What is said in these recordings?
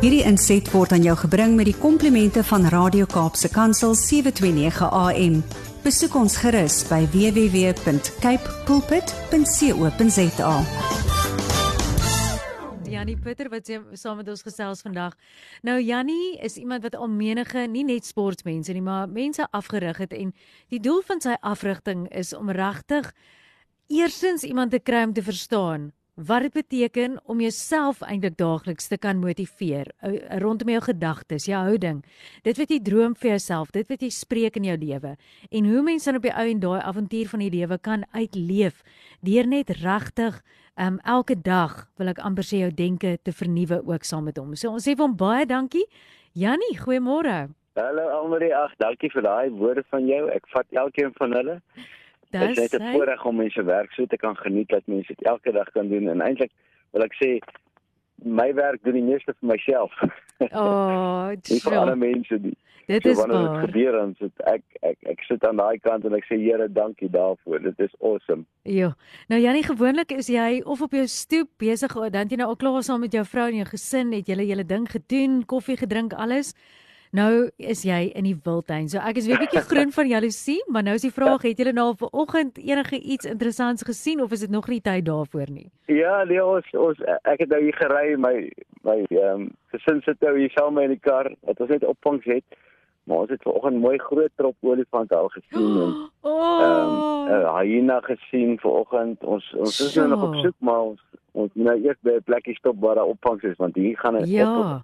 Hierdie inset word aan jou gebring met die komplimente van Radio Kaapse Kansel 729 AM. Besoek ons gerus by www.cape pulpit.co.za. Jannie Pieter wat saam met ons gesels vandag. Nou Jannie is iemand wat al menige nie net sportmense nie, maar mense afgerig het en die doel van sy afrigting is om regtig eersins iemand te kry om te verstaan wat dit beteken om jouself eintlik daagliks te kan motiveer uh, rondom jou gedagtes, jou houding. Dit wat jy droom vir jouself, dit wat jy spreek in jou lewe en hoe mense dan op die ou en daai avontuur van die lewe kan uitleef deur net regtig um elke dag wil ek amper sê jou denke te vernuwe ook saam met hom. So ons sê vir hom baie dankie. Jannie, goeiemôre. Hallo Almarie, ag dankie vir daai woorde van jou. Ek vat elkeen van hulle. Dit is 'n voorreg om mense werk so te kan geniet dat mense dit elke dag kan doen en eintlik wil ek sê my werk doen die meeste vir myself. Oh, dis vir ander mense die. Dit so, is waar. dit gebeur dan sit ek ek ek sit aan daai kant en ek sê Here, dankie daarvoor. Dit is awesome. Ja. Nou Jannie, gewoonlik is jy of op jou stoep besig of dan jy nou al klaar saam met jou vrou en jou gesin, het julle julle ding gedoen, koffie gedrink, alles. Nou is jy in die wildtuin. So ek is weer 'n bietjie groen van jaloesie, maar nou is die vraag, het julle nou vanoggend enige iets interessants gesien of is dit nog nie tyd daarvoor nie? Ja, nee, ons ons ek het nou hier gery, my my ehm um, gesin sit nou hier saam in die kar. Wat ons net opvangs het. Maar ons het vanoggend mooi groot trop olifante al gesien en Oh. ehm um, 'n hyena gesien vanoggend. Ons ons is nou nog op soek, maar ons ons moet nou eers by 'n plekkie stop waar daar opvangs is want hier gaan op, Ja.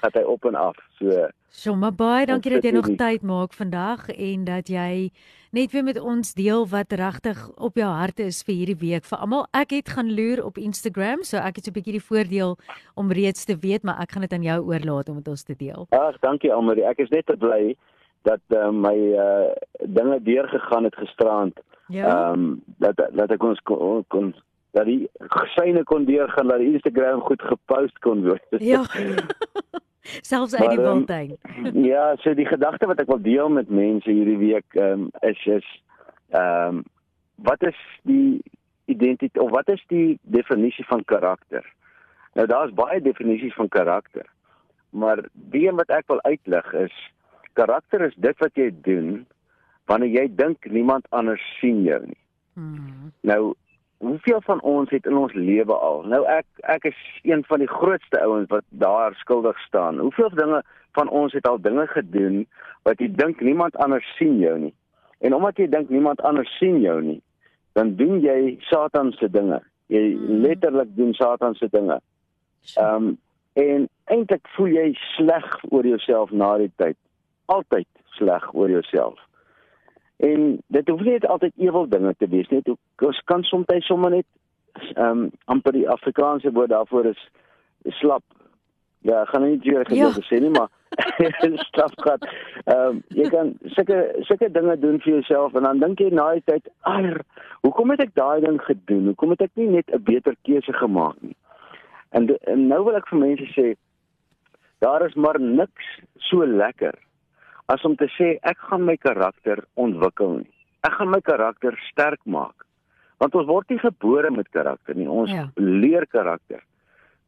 Gaan hy op en af. So So maar baie dankie dat jy nog tyd maak vandag en dat jy net weer met ons deel wat regtig op jou hart is vir hierdie week. Vir almal, ek het gaan loer op Instagram, so ek het so 'n bietjie die voordeel om reeds te weet, maar ek gaan dit aan jou oorlaat om dit ons te deel. ag, dankie Almarie. Ek is net te bly dat uh, my uh, dinge deurgegaan het gisterand. Ja. Ehm dat dat ek ons kon, kon dat die syne kon deurgaan dat die Instagram goed gepost kon word. Ja. Selfs uit die ehm, wildtuin. ja, so die gedagte wat ek wil deel met mense hierdie week um, is is ehm um, wat is die identiteit of wat is die definisie van karakter? Nou daar's baie definisies van karakter. Maar die een wat ek wil uitlig is karakter is dit wat jy doen wanneer jy dink niemand anders sien jou nie. Hmm. Nou, hoeveel van ons het in ons lewe al? Nou ek ek is een van die grootste ouens wat daar skuldig staan. Hoeveel dinge van ons het al dinge gedoen wat jy dink niemand anders sien jou nie. En omdat jy dink niemand anders sien jou nie, dan doen jy Satan se dinge. Jy letterlik doen Satan se dinge. Ehm um, en eintlik voel jy sleg oor jouself na die tyd. Altyd sleg oor jouself. En dit hoef nie altyd ewel dinge te wees nie. Dit kan soms sommer net ehm um, amper die Afrikaanse woord daarvoor is, is slap. Ja, ek gaan nou nie weer Ja. gedoen sê nie, maar slap gat. Ehm um, jy kan sulke sulke dinge doen vir jouself en dan dink jy na die tyd, "Ag, hoekom het ek daai ding gedoen? Hoekom het ek nie net 'n beter keuse gemaak nie?" En, en nou wil ek vir mense sê, daar is maar niks so lekker as om te sê ek gaan my karakter ontwikkel nie. Ek gaan my karakter sterk maak. Want ons word nie gebore met karakter nie. Ons Ja. leer karakter.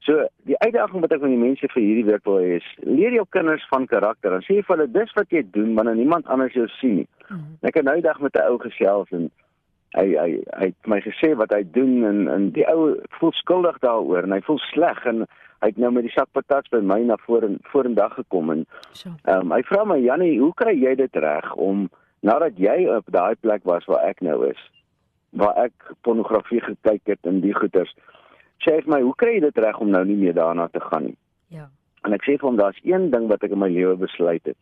So die uitdaging wat ek van die mense vir hierdie week wil hê is leer jou kinders van karakter. Dan sê jy vir hulle dis wat jy doen wanneer niemand anders jou sien nie. Hmm. Ek het nou die dag met 'n ou gesels en hy hy hy het my gesê wat hy doen en en die ou voel skuldig daaroor en hy voel sleg en hy het nou met die sak patats by my na voren vorendag gekom en. Ehm um, hy vra my Jannie, hoe kry jy dit reg om nadat jy op daai plek was waar ek nou is, waar ek pornografie gekyk het en die goeters. Sê hy vir my, hoe kry jy dit reg om nou nie meer daarna te gaan nie? Ja. En ek sê vir hom daar's een ding wat ek in my lewe besluit het.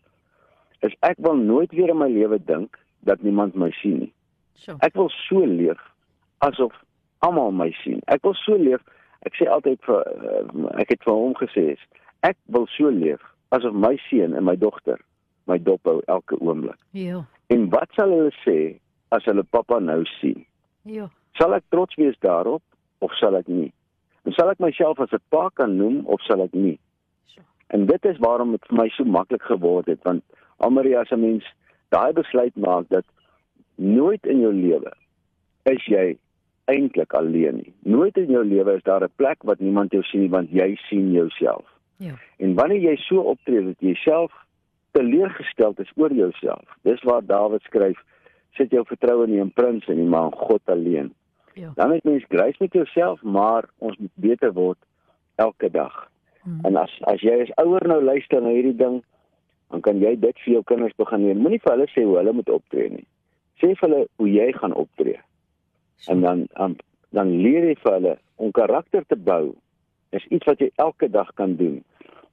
Is ek wil nooit weer in my lewe dink dat niemand my sien nie. So. Ek wil so leef asof almal my sien. Ek wil so leef. Ek sê altyd vir uh, ek het vir hom gesê ek wil so leef asof my seun en my dogter my dop hou elke oomblik. Ja. En wat sal hulle sê as hulle pappa nou sien? Ja. Sal ek trots wees daarop of sal ek nie? En sal ek myself as 'n pa kan noem of sal ek nie? So. En dit is waarom dit vir my so maklik geword het want Almaria as 'n mens daai besluit maak dat nooit in jou lewe is jy eintlik alleen nie. Nooit in jou lewe is daar 'n plek wat niemand jou sien nie want jy sien jouself. Ja. En wanneer jy so optree dat jy self teleurgestel is oor jouself. Dis waar Dawid skryf, sit jou vertroue nie in prins en nie, maar in God alleen. Ja. Dan het mens grace met jouself, maar ons moet beter word elke dag. Hmm. En as as jy as ouer nou luister na hierdie ding, dan kan jy dit vir jou kinders begin leer. Moenie vir hulle sê hoe hulle moet optree nie. Sê vir hulle hoe jy gaan optree. En dan um, dan leer jy vir hulle om karakter te bou. Dis iets wat jy elke dag kan doen.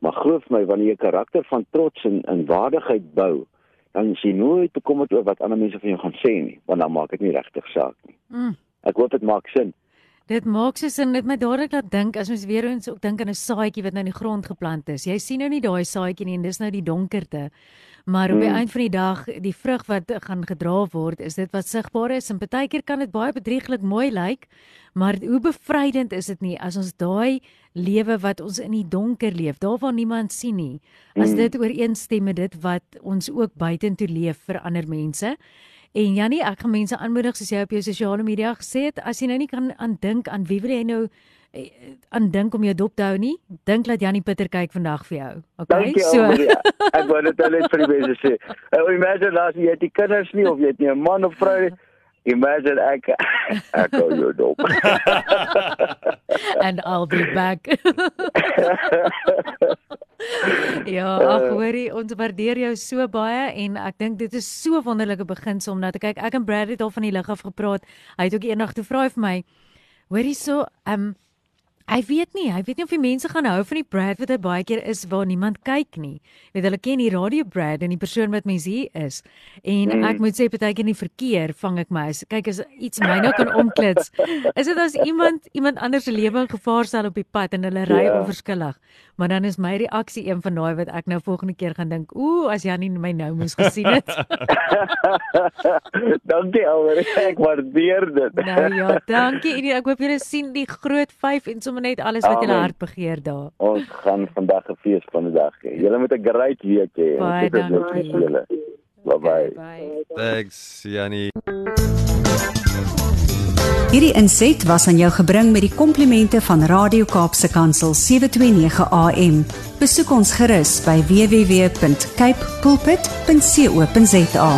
Maar glo my, wanneer jy karakter van trots en, en waardigheid bou, dan is jy nooit bekommerd oor wat ander mense van jou gaan sê nie, want dan maak dit nie regtig saak nie. Mm. Ek hoop dit maak sin. Dit maak so sin net my dadelik laat dink as ons weer eens ook dink aan 'n saadjie wat nou in die grond geplant is. Jy sien nou nie daai saadjie nie en dis nou die donkerte. Maar op die mm. eind van die dag, die vrug wat gaan gedra word, is dit wat sigbaar is en baie keer kan dit baie bedrieglik mooi lyk, maar hoe bevrydend is dit nie as ons daai lewe wat ons in die donker leef, daar waar niemand sien nie, as mm. dit ooreenstem met dit wat ons ook buitentoe leef vir ander mense. En Jannie, ek gaan mense aanmoedig soos jy op jou sosiale media gesê het, as jy nou nie kan aandink aan wie wil jy nou eh, aandink om jou dop te hou nie, dink dat Jannie Pieter kyk vandag vir jou. Okay? Dankie, so. Maria. Ek wou net net vir die mense sê. Uh, imagine as jy het die kinders nie of jy het nie 'n man of vrou nie. Imagine ek ek gou jou dop. And I'll be back. ja, ag hoorie, ons waardeer jou so baie en ek dink dit is so wonderlike beginsel om nou te kyk. Ek en Brad het al van die lig af gepraat. Hy het ook eendag toe vra vir my, hoorie so, ehm um, Hy weet nie, hy weet nie of die mense gaan hou van die Brad wat hy baie keer is waar niemand kyk nie. Weet hulle ken die radio Brad en die persoon wat mens hier is. En mm. ek moet sê partykeer in die verkeer vang ek my. Kyk as iets my nou kan omklits. Is dit as iemand iemand anders se lewe in gevaar stel op die pad en hulle ry yeah. Ja. onverskillig. Maar dan is my reaksie een van daai wat ek nou volgende keer gaan dink, ooh, as Janie my nou moes gesien het. dankie alweer. Ek waardeer dit. nou ja, dankie. En ek hoop julle sien die groot 5 en sommer net alles wat julle hart begeer daar. Ons gaan vandag 'n fees van die dag hê. Julle moet 'n great week hê. Baie dankie vir julle. Bye bye. Thanks, Janie. Hierdie inset was aan jou gebring met die komplimente van Radio Kaapse Kansel 729 AM. Besoek ons gerus by www.cape pulpit.co.za.